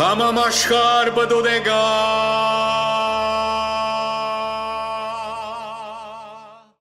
Aşkar bdodega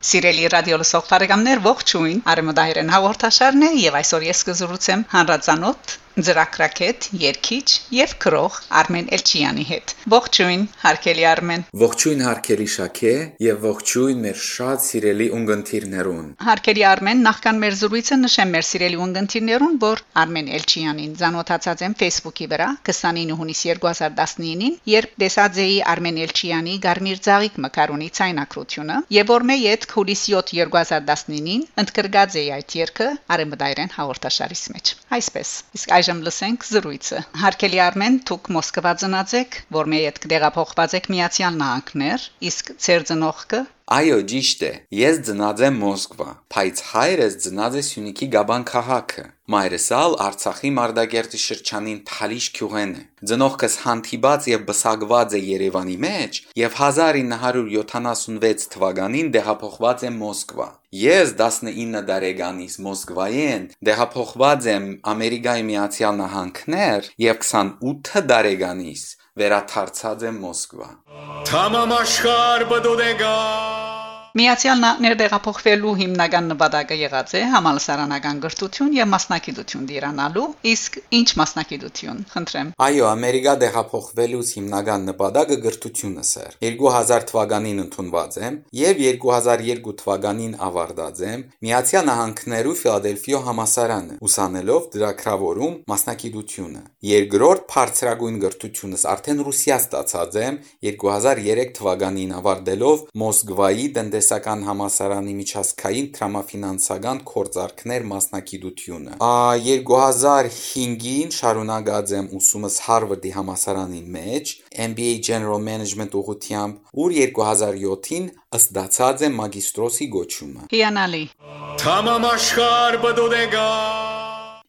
Սիրելի ռադիո լսող բարեկամներ ողջույն Արեմդայրեն հաղորդաշարն է եւ այսօր ես կզրուցեմ հանրածանոթ ծրակրակետ, երկիչ եւ քրող Արմեն Էլչյանի հետ։ Ողջույն, հարգելի Արմեն։ Ողջույն հարգելի Շաքե եւ ողջույն մեր շատ սիրելի ունգընտիրներուն։ Հարգելի Արմեն, նախքան մեր զրույցը նշեմ մեր սիրելի ունգընտիրներուն, որ Արմեն Էլչյանին ցանոթացած եմ Facebook-ի վրա 29 հունիս 2019-ին, երբ տեսած էի Արմեն Էլչյանի Գարմիր Ձաղիկ Մկարոնի ցայնակրությունը եւ որ մեյ հետ հուլիս 7 2019-ին ընդգրկած էի այդ երկը Արեմդայրեն հաղորդաշարից մեջ։ Այսպես։ Իսկ այժմ այժմ լսենք զրույցը։ Հարկելի Արմեն, դուք Մոսկվա ծնած եք, որ մի հետ կդեղափոխված եք Միացյալ Նահանգներ, իսկ ծեր ծնողքը Այո, ճիշտ է։ Ես ծնած եմ Մոսկվա, բայց հայրս ծնած է Սյունիքի Գաբան քաղաքը։ Մայրս ալ Արցախի Մարտակերտի շրջանին Թալիշ գյուղեն է։ Ծնողքս հանդիպած եւ բսակված է Երևանի մեջ եւ 1976 թվականին դեղափոխված է Մոսկվա։ Ես 19 տարեկանից Մոսկվայեն դեղափոխված եմ Ամերիկայի Միացյալ Նահանգներ եւ 28 տարեկանից վերադարձած եմ Մոսկվա։ Tamam aşkar bdodega Միացյալ Նահանգներ տեղափոխվելու հիմնական նպատակը եղած է համալսարանական գրթություն եւ մասնակցություն դիրանալու, իսկ ինչ մասնակցություն, խնդրեմ։ Այո, Ամերիկա տեղափոխվելուց հիմնական նպատակը գրթությունս էր։ 2000 թվականին ընդունված եմ եւ 2002 թվականին ավարտած եմ Միացյալ Նահանգներու Ֆիլադելֆիա համալսարանը, ուսանելով դրակրավորում մասնակցությունը։ Երկրորդ բարձրագույն գրթությունս արդեն Ռուսիա ստացած եմ 2003 թվականին ավարտելով Մոսկվայի տնտես տնտեսական համալսարանի միջազգային տրամաֆինանսական կորձարկներ մասնակցությունը։ 2005-ին շարունակած եմ ուսումս Harvard-ի համալսարանի մեջ MBA General Management ուղղությամբ, ուր 2007-ին ըստացած եմ մագիստրոսի գոչումը։ Հիանալի։ Tamam aşkar bdodega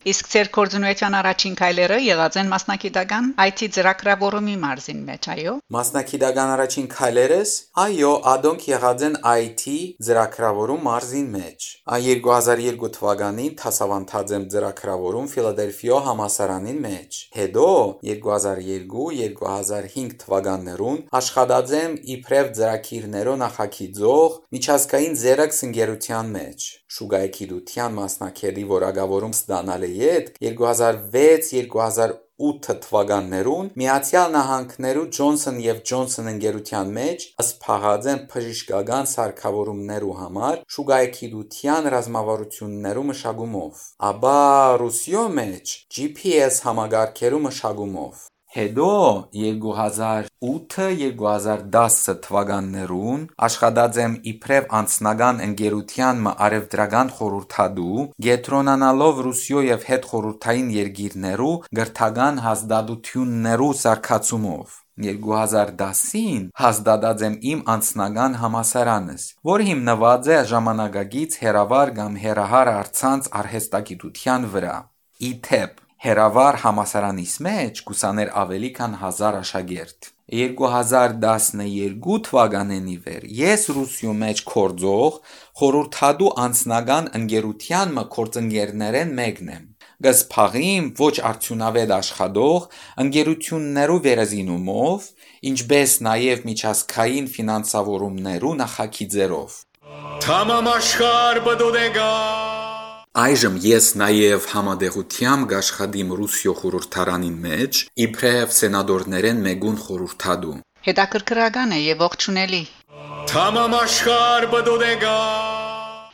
Իսկ ծեր կորձունության առաջին քայլերը եղած են մասնակիտական IT ծրագրավորումի մարզին մեջ, այո։ Մասնակիտական առաջին քայլերս, այո, ադոնք եղած են IT ծրագրավորում մարզին մեջ։ Ա 2002 թվականին դասավանդած եմ ծրագրավորում Ֆիլադելֆիա համասարանին մեջ։ Հետո 2002-2005 թվականներուն աշխատած եմ իբրև ծրագիրներով նախագիծող միջազգային Xerox ընկերության մեջ։ Շուգայքիդության մասնակցելի որակավորում ստանալ է յետ 2006-2008 թվականներուն Միացյալ Նահանգներու Johnson եւ Johnson ընկերության մեջ սփաղած են բժշկական սարքավորումներու համար շուգայքիդության ռազմավարություններու մշակումով, ապա Ռուսիո մեջ GPS համագարքերու մշակումով։ Հետո 2008-2010 թվականներուն աշխատած եմ իբրև անձնական ընկերության արևդրական խորհրդադու, գետրոնանալով Ռուսիո եւ հետխորհրդային երկիրներու գրթական հաստատություններու սարքացումով։ 2010-ին հաստատած եմ իմ անձնական համասարանս, որ հիմնված է ժամանակագից հերավար կամ հերահար արցանց արհեստագիտության վրա։ Իթեպ հերավար համասարանիս մեջ կուսաներ ավելի քան 1000 աշակերտ։ 2012 թվականին ի վեր ես Ռուսիո մեջ կորձող խորհրդադու անձնական ընկերության մը կորձընկերներեն մեկն եմ։ Գսփաղիմ ոչ արդյունավետ աշխատող ընկերություններու վերազինումով, ինչպես նաև միջազգային ֆինանսավորումներու նախագիծերով։ Tamam aşkar bdodega Այժմ ես նաև համադեղությամբ գաշխադիմ Ռուսիո խորհրդարանին մեջ իբրև սենատորներեն մեգուն խորհրդադու։ Հետաքրքրական է եւ ողջունելի։ Tamam aşkar bdodega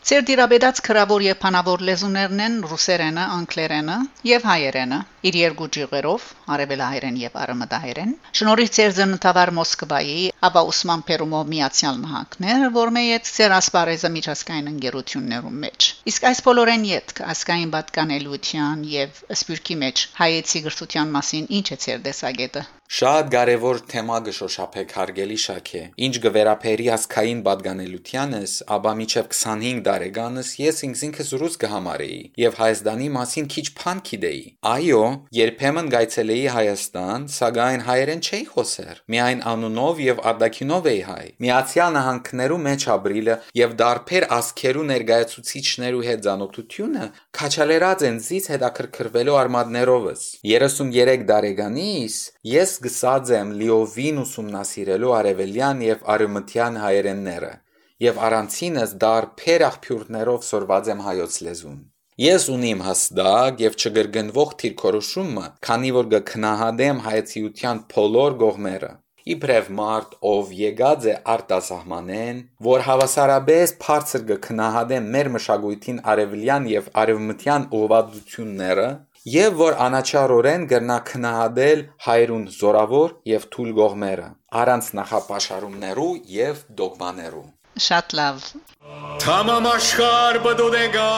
Ձեր դիրաբեդած քրավոր եւ փանավոր լեզուներն են ռուսերենը, անգլերենը եւ հայերենը։ Իր երկու ջիղերով, արևելահայերեն եւ արմատահայերեն։ Շնորհիվ ձեր ծննդավար Մոսկվայի, ապա Ոսման Պերումով միացյալ նահանգներ, որ մեյետ ձեր ասպարեզը միջազգային ընկերություններում մեջ։ Իսկ այս բոլորեն յետք ասկային պատկանելիության եւ սպյուրքի մեջ հայեցի գրթության մասին ինչ է ձեր տեսակետը։ Շատ կարևոր թեմա գշոշափեք հարգելի շաքե։ Ինչ գվերապերի ասկային պատկանելությանս, ապա միջև 25 տարեկանս ես ինքս ինքս ռուս կհամարեի եւ Հայաստանի մասին քիչ փան գիտեի։ Այո, երբեմն գայցելեի Հայաստան, սակայն հայերեն չէի խոսեր։ Միայն անունով եւ արտաքինով էի հայ։ Միացյալ Նահանգներու մեջ ապրիլը եւ դարբեր ասքերու ներկայացուցիչներու հետ ցանոթությունը քաչալերած են զից հետաքրքրվելու արմատներովս։ 33 տարեկանից ես գսած եմ լիովին ուսումնասիրելու արևելյան եւ արևմտյան հայերենները եւ առանցինս դարբեր աղբյուրներով սորված եմ հայոց լեզուն։ Ես ունիմ հստակ եւ չգրգնվող թիրքորոշումը, քանի որ կքնահատեմ հայցիության բոլոր կողմերը իբրև մարդ, ով եկած է արտասահմանեն, որ հավասարապես բարձր կքնահատեն մեր մշակույթին արևելյան եւ արևմտյան ուղղվածությունները, եւ որ անաչառորեն գրնա քնահատել հայրուն զորավոր եւ թույլ կողմերը, առանց նախապաշարումներու եւ դոգմաներու։ Շատ լավ։ Tamam aşkar bdodega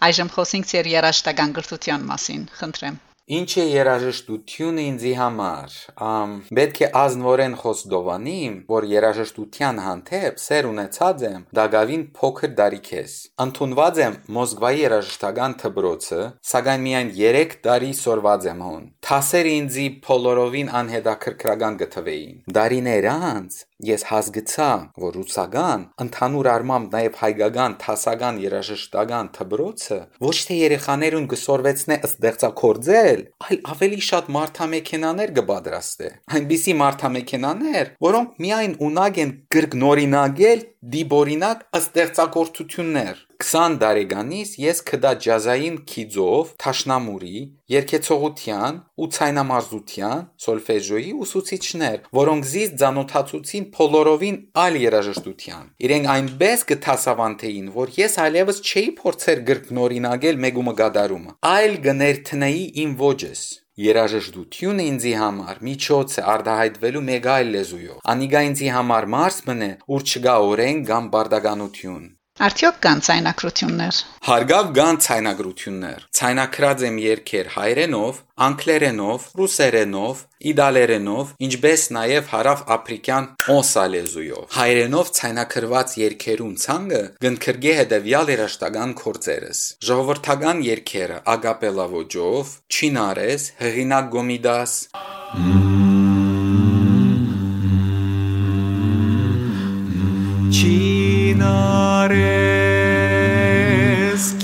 Այժմ խոսենք ծեր երաշտական գրթության մասին, խնդրեմ։ Ինչ է երաժշտությունը ինձի համար։ Ամ պետք է ազնվորեն խոսդովանիմ, որ երաժշտության հանդեպ սեր ունեցած եմ դագավին փոքր դարիքես։ Ընթունված եմ Մոսկվայի երաժշտական թբրոցը, սակայն միայն 3 տարի սորված եմ հոն։ Թասերը ինձի փոլորովին անհետաքրքրական գտվեին։ Դարիներ անց ես հասկացա, որ ռուսական, ընդհանուր առմամբ նաև հայկական թասական երաժշտական թբրոցը ոչ թե երեխաներուն գսորվեցնե ստեղծագործել, այլ ավելի շատ մարտամեքենաներ կպատրաստե։ Այնպիսի մարտամեքենաներ, որոնք միայն ունակ են գրգնորինակել դիբորինակ ստեղծագործություններ. 20 տարեկանից ես կդա ջազային քիձով, թաշնամուրի, երկեցողության ու ցայնամարզության, սոլֆեժոյի ուսուցիչներ, որոնք զիս ցանոթացուցին փոլորովին այլ երաժշտության։ Իրենք այնպես կթասավանթեին, որ ես այլևս չէի փորձեր գրկնորինակել մեգումը գադարումը, այլ գներթնեի իմ ոճս։ Երաժշտությունը ինձի համար միջոց է արտահայտվելու մեկ այլ լեզուով։ Անիգա ինձի համար մարս մնե, ուր չկա օրեն կամ բարդականություն։ Արդյոք կան ցայնակրություններ։ Հարգավ կան ցայնագրություններ։ Ցայնակրած եմ երկեր հայերենով, անգլերենով, ռուսերենով, իտալերենով, ինչպես նաև հարավ աֆրիկյան օսա լեզուով։ Հայերենով ցայնակրված երկերուն ցանգը գնքրգե հետևյալ երաշտական կորձերս։ Ժողովրդական երկերը ագապելա ոճով, չինարես, հեղինակ գոմիդաս, Չինարես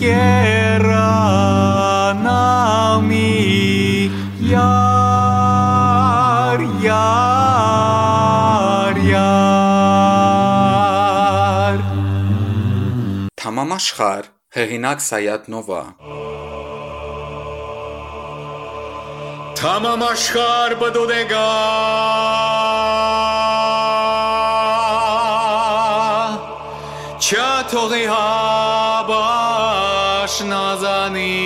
կերանամի յար յար յար Թամամ աշխար, հեղինակ Սայաթ Նովա։ Tamam aşkar նազանի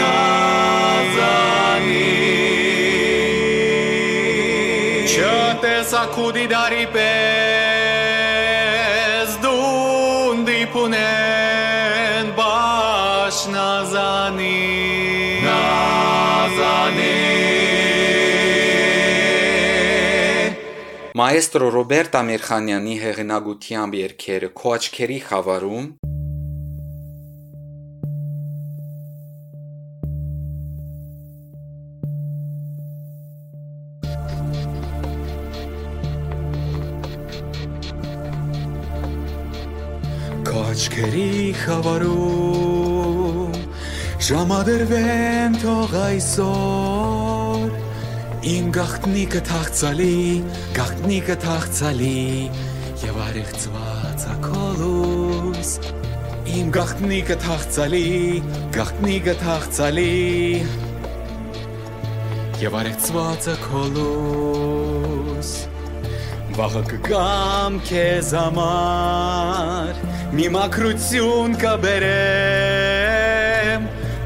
նազանի Չտեսակուդի դարի պես դուն դիպունեն բաշ նազանի նազանի Մայեստրո Ռոբերտ Ամիրխանյանի հեղինակությամբ երկերը Քո աչքերի խավարում Քաչքերի խավարում ժամադրվեմ թող այսօր Իմ գախտնիկը թաղցալի, գախտնիկը թաղցալի եւ արեղծված ակոլուս Իմ գախտնիկը թաղցալի, գախտնիկը թաղցալի եւ արեղծված ակոլուս Վաղը կգամ քեզ համար մի մակրություն կբերեմ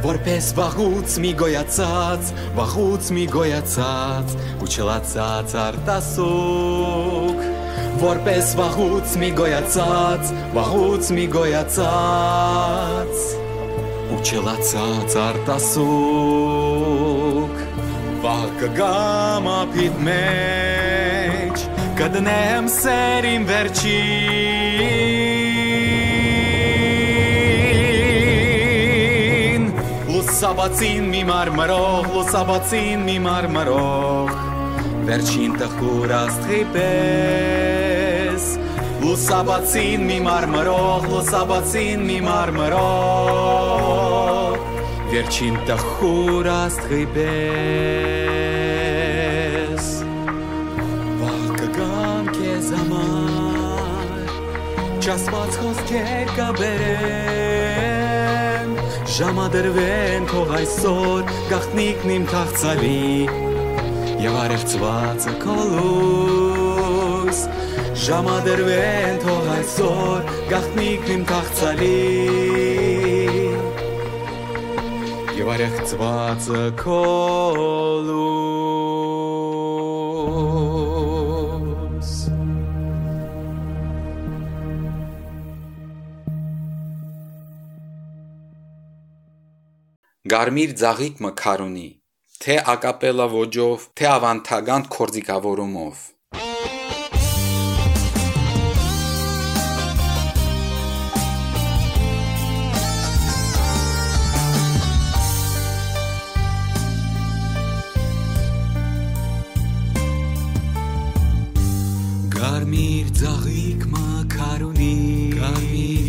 որպես վաղուց մի գոյացած վաղուց մի գոյացած ու չլացած արտասուք որպես վաղուց մի գոյացած վաղուց մի գոյացած ու չլացած արտասուք Վաղ կգամ ապիտ մեջ Կդնեմ սերին վերջին Լուսաբացին մի մարմրող, լուսաբացին մի մարմրող Վերջին տխուր աստղի պես Լուսաբացին մի մարմրող, լուսաբացին մի մարմրող Վերջին տխուր աստղի պես Վաղ կգամ քեզ համար Չասված խոսքեր կբերեմ Ժամադրվեն թող այսօր գախտնիկն իմ թաղցալի Եվ արեղծվածը կոլուս Ժամադրվեն թող այսօր գախտնիկն իմ թաղցալի Եվ արեղծվածը կոլուս Գարմիր ծաղիկ մքարունի թե ակապելա ոճով, թե ավանթագանտ կորձիկավորումով։ Գարմիր ծաղիկ մաքարունի Գարմիր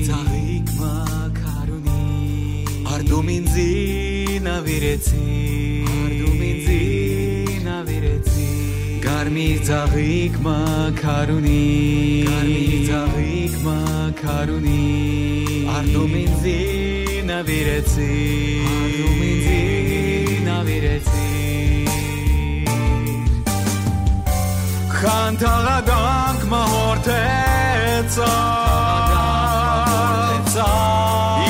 նավիրեցի Արդում ինձի նավիրեցի Գարմիր ծաղիկ մաքարունի Գարմիր ծաղիկ մաքարունի Արդում ինձի նավիրեցի Արդում ինձի նավիրեցի Խանթաղադանք մահորդեցա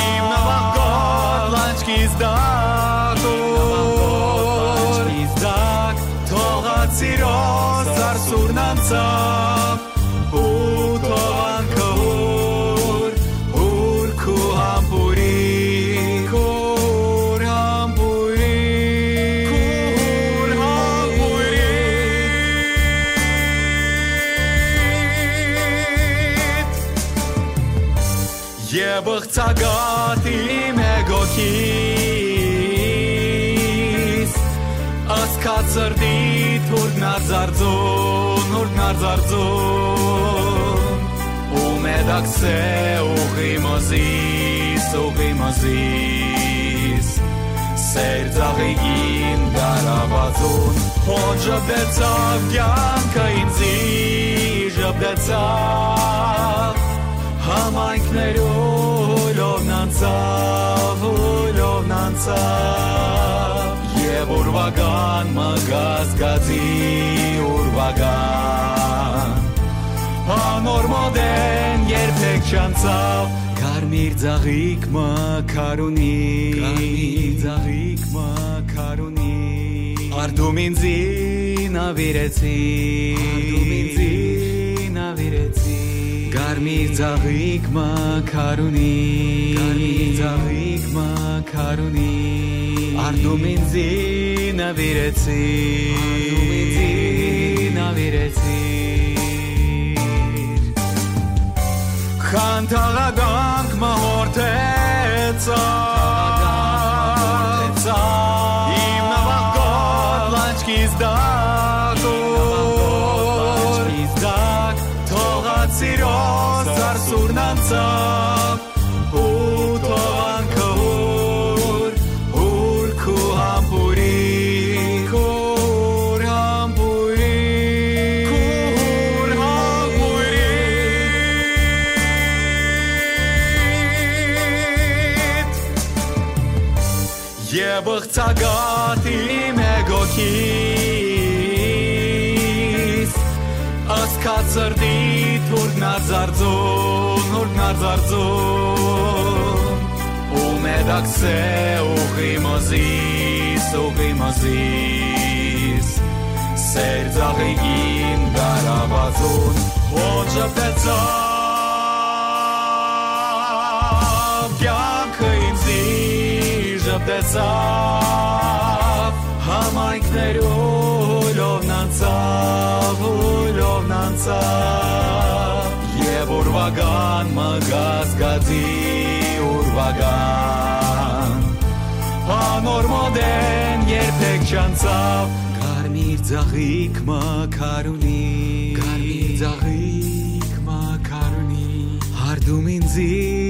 Իմ նավակոտ լանչկիս դակ թուրգնարձարձուն, հուրգնարձարձուն Ու մեդակսե ուղի մզիս, ուղի մզիս Սեր ծաղիգին դարավացուն Հոն ժպտեցավ կյանքը ինձի ժպտեցավ Համայնքներով լովնանցավ, լովնանցավ Եվ ուրվագան մգազգացի ուրվագան Անոր մոդեն երբեք չանցավ Կարմիր ծաղիկ մաքարունի Կարմիր ծաղիկ մաքարունի Արդում ինձի նավիրեցի Արդում ինձի նավիրեցի Կարմիր ծաղիկ մաքարունի Կարմիր ծաղիկ մաքարունի Արդում ինձի նավիրեցի Արդում ինձի նավիրեցի Խանթաղադանք մահորդեցա ըղծագատի մեգոքիս Ասկացրդի թուրգնարձարձուն, հուրգնարձարձուն Ու մեդակսե ուղի մզիս, ուղի մզիս Սեր ծաղիգին դարավացուն Հոն ինձի ժպտեցավ համայնքներու լովնանցավ լովնանցավ եւ ուրվագան մգազգացի ուրվագան Անոր մոդեն երբեք չանցավ Կարմիր ձաղիկ մակարունի Կարմիր ձաղիկ մակարունի Հարդում ինձի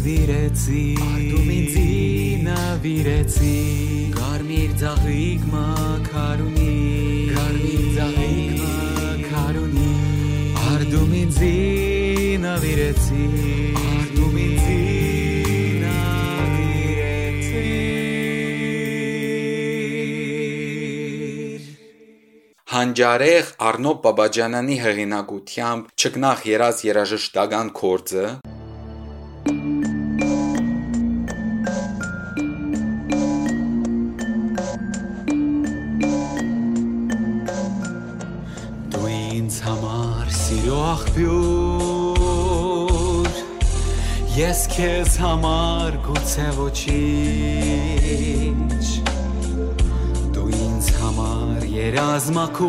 նավիրեցի Հարդում ինձի նավիրեցի Կարմիր ձաղիկ մակարունի Կարմիր ձաղիկ մակարունի Հարդում ինձի նավիրեցի ինձի նավիրեցի Հանջարեղ Արնո Բաբաջանյանի հեղինակությամբ ճկնախ երազ երաժշտական կորձը ինձ համար սիրո աղբյուր Ես քեզ համար գուցե ոչինչ Դու ինձ համար երազմակուր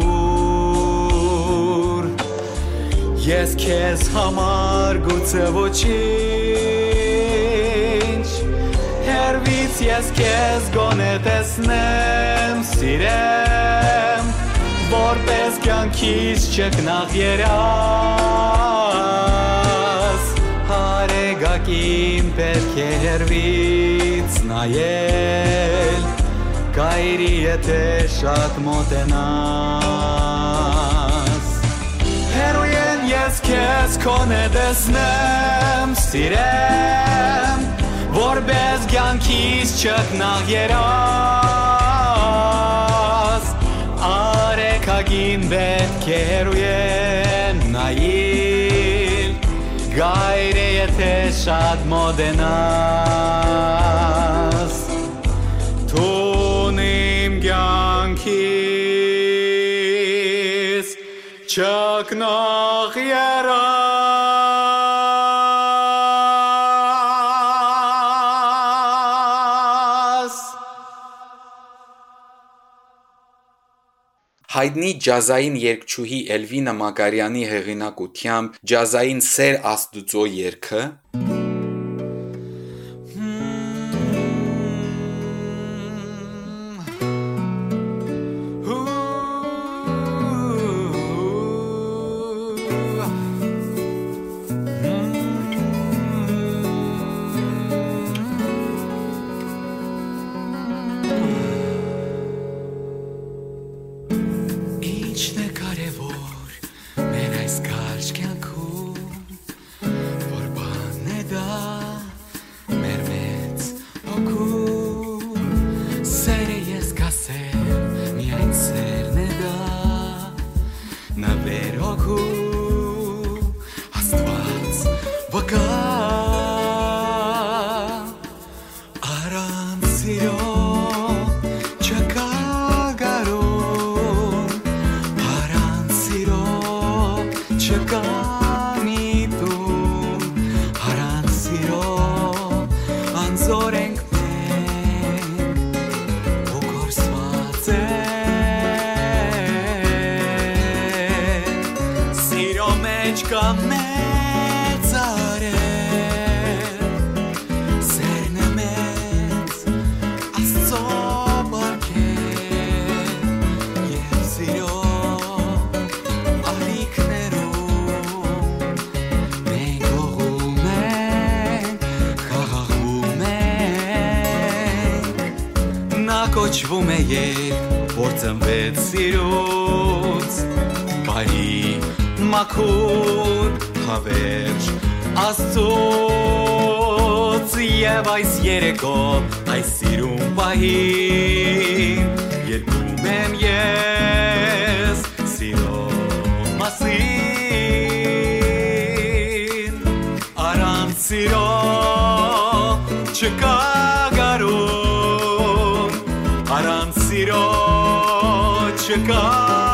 Ես քեզ համար գուցե ոչինչ Հերվից ես քեզ գոնե տեսնեմ, սիրեմ Որպես կյանքից չկնաղ երաս Հարեգակին պետք է հերվից նայել Կայրի եթե շատ մոտենաս Հերույեն ես քեզ կոնե տեսնեմ, սիրեմ Որպես կյանքից չկնաղ երաս Արեքագին պետք է հերույեն նայիլ Գայր է եթե շատ մոդենաս Թուն իմ կյանքից չկնաղ երաս Հայտնի ջազային երգչուհի Էլվինա Մակարյանի հեղինակությամբ ջազային Սեր Աստուծո երգը կոչվում է երկ, որ ծնվեց սիրուց Բարի, մաքուր, հավերջ Աստծոց Եվ այս երեկո, այս սիրում պահին Երկում եմ ես սիրո մասին Արանց սիրո չկա չկա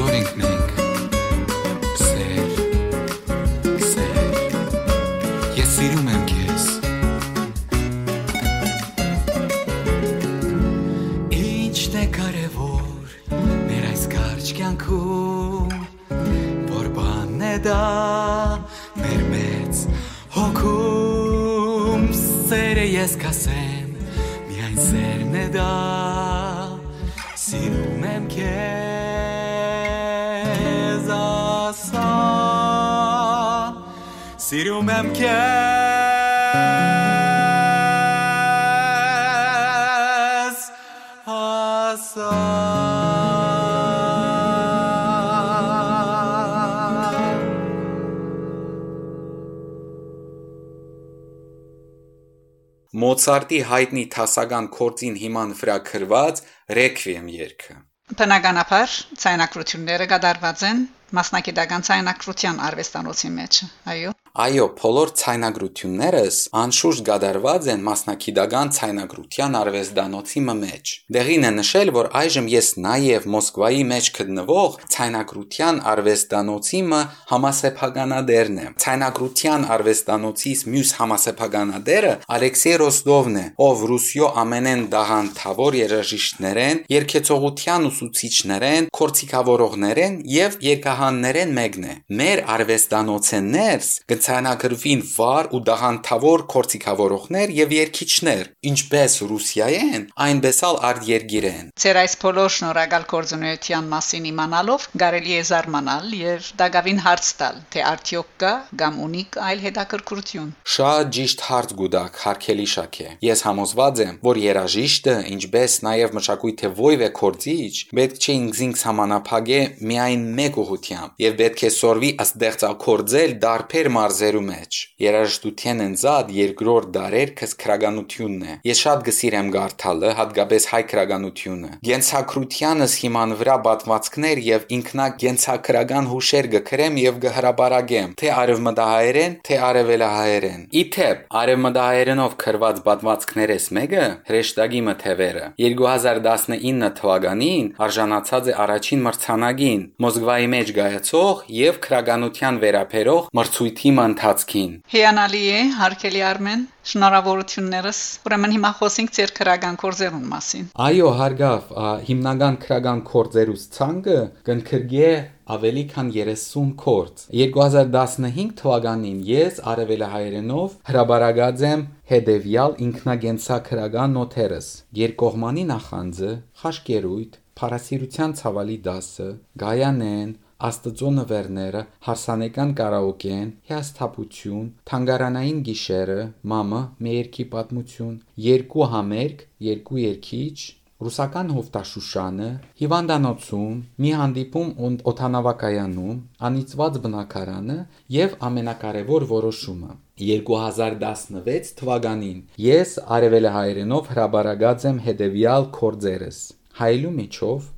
Առանց սիրո ասա սիրում եմ քեզ ասա Մոցարտի հայտնի թասական կորցին հիման վրա գրված Ռեքվիեմ երգը։ Բնականաբար ցայնակրությունները կդարված են մասնակիտական ցայնակրության արվեստանոցի մեջ այո Այո, բոլոր ցայնագրություններս անշուշտ գդարված են մասնակիտական ցայնագրության արվեստանոցի մեջ։ Դեղին է նշել, որ այժմ ես նաև Մոսկվայի մեջ գտնվող ցայնագրության արվեստանոցի համասեփականադերն եմ։ Ցայնագրության արվեստանոցից մյուս համասեփականադերը Ալեքսեյ Ռոստովն է, ով Ռուսիո ամենեն դաղանթավոր երաժիշտներեն, երկեցողության ուսուցիչներեն, կորցիկավորողներեն եւ երկահաններեն մեկն է։ Մեր արվեստանոցեն ներս կցանագրվին վար ու դաղանթավոր կորցիկավորողներ եւ երգիչներ, ինչպես Ռուսիայեն, այնպես էլ արտերգիրեն։ Ձեր այս բոլոր շնորհակալ կորձունեության մասին իմանալով կարելի է զարմանալ եւ դակավին հարց տալ, թե արդյոք կա կամ ունի այլ հետաքրքրություն։ Շատ ճիշտ հարց գուտակ, հարկելի շակե։ Ես համոզված եմ, որ երաժիշտը, ինչպես նաև մշակույթի ովև է կորցիչ, պետք չէ ինքնին համանապագե միայն մեկ ուղությամբ եւ պետք է սորվի աստեղծակորձել դարբեր մարզերու մեջ։ Երաժշտության ընձած երկրորդ դարեր քս քրագանությունն է։ Ես շատ գսիրեմ գարթալը, հատկապես հայ քրագանությունը։ Գենցակրությանս հիման վրա պատմվածքներ եւ ինքնագենցակրական հուշեր գքրեմ եւ գհրաբարագեմ, թե արևմտահայերեն, թե արևելահայերեն։ Իթեպ, արևմտահայերենով քրված պատմվածքներես մեկը հրեշտակի մթևերը 2019 թվականին արժանացած է առաջին մրցանակին Մոսկվայի մեջ գայացող եւ քրագանության վերապերող մրցույթի ընթացքին։ Հիանալի է, հարկելի Արմեն, շնորհավորություններս։ Ուրեմն հիմա խոսենք ձեր քրական կորձերուն մասին։ Այո, հարգավ, հիմնական քրական կորձերուց ցանկը կընկրգե ավելի քան 30 կորձ։ 2015 թվականին ես արևելահայերենով հրաբարագած եմ հետևյալ ինքնագենցակրական նոթերս. երկկողմանի նախանձը, խաշկերույթ, փարասիրության ցավալի դասը, գայանեն, Աստծո նվերները, հարսանեկան կարաոկեն, հիասթափություն, թանգարանային գիշերը, մամը, մեերքի պատմություն, երկու համերգ, երկու երկիչ, ռուսական հովտաշուշանը, հիվանդանոցում, մի հանդիպում օթանավակայանում, անիծված բնակարանը եւ ամենակարևոր որոշումը. 2016 թվականին ես արևելահայերենով հրաբարագած եմ հետևյալ կորձերս հայելու միջով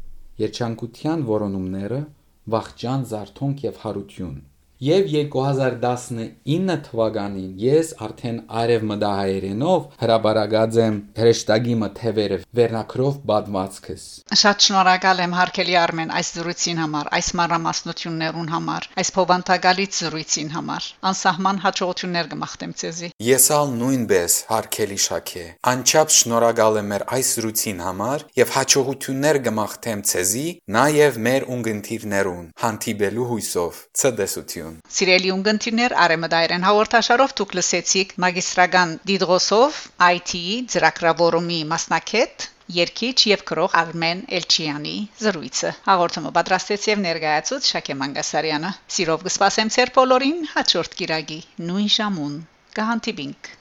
երջանկության որոնումները վախճան զարթոնք եւ հարություն եւ 2019 թվականին ես արդեն արև մդահայերենով հրաբարագած եմ հրեշտակի մթևերը վերնակրով բադվածքս Շատ շնորհակալ եմ հարգելի Արմեն այս զրույցին համար, այս մանրամասնություններուն համար, այս փոխանցագալից զրույցին համար։ Անսահման հաջողություններ կմաղթեմ ցեզի։ Ես ալ նույնպես հարկելի շաքե։ Անչափ շնորհակալ եմ այս զրույցին համար եւ հաջողություններ կմաղթեմ ցեզի, նաեւ մեր ունգընտիրներուն հանդիպելու հույսով։ Ցդեսություն։ Սիրելի ունգընտիրներ, Արեմդայրեն հաղորդաշարով դուք լսեցիք մագիստրական Դիդրոսով IT-ի ծրագրավորումի մասնակետ Երկիչ եւ քրող Արմեն Էլչյանի զրույցը հաղորդումը պատրաստեց եւ ներկայացուց Շակե Մանգասարյանը սիրով կսպասեմ ցեր բոլորին հաջորդ կիրագի նույն ժամուն կհանդիպինք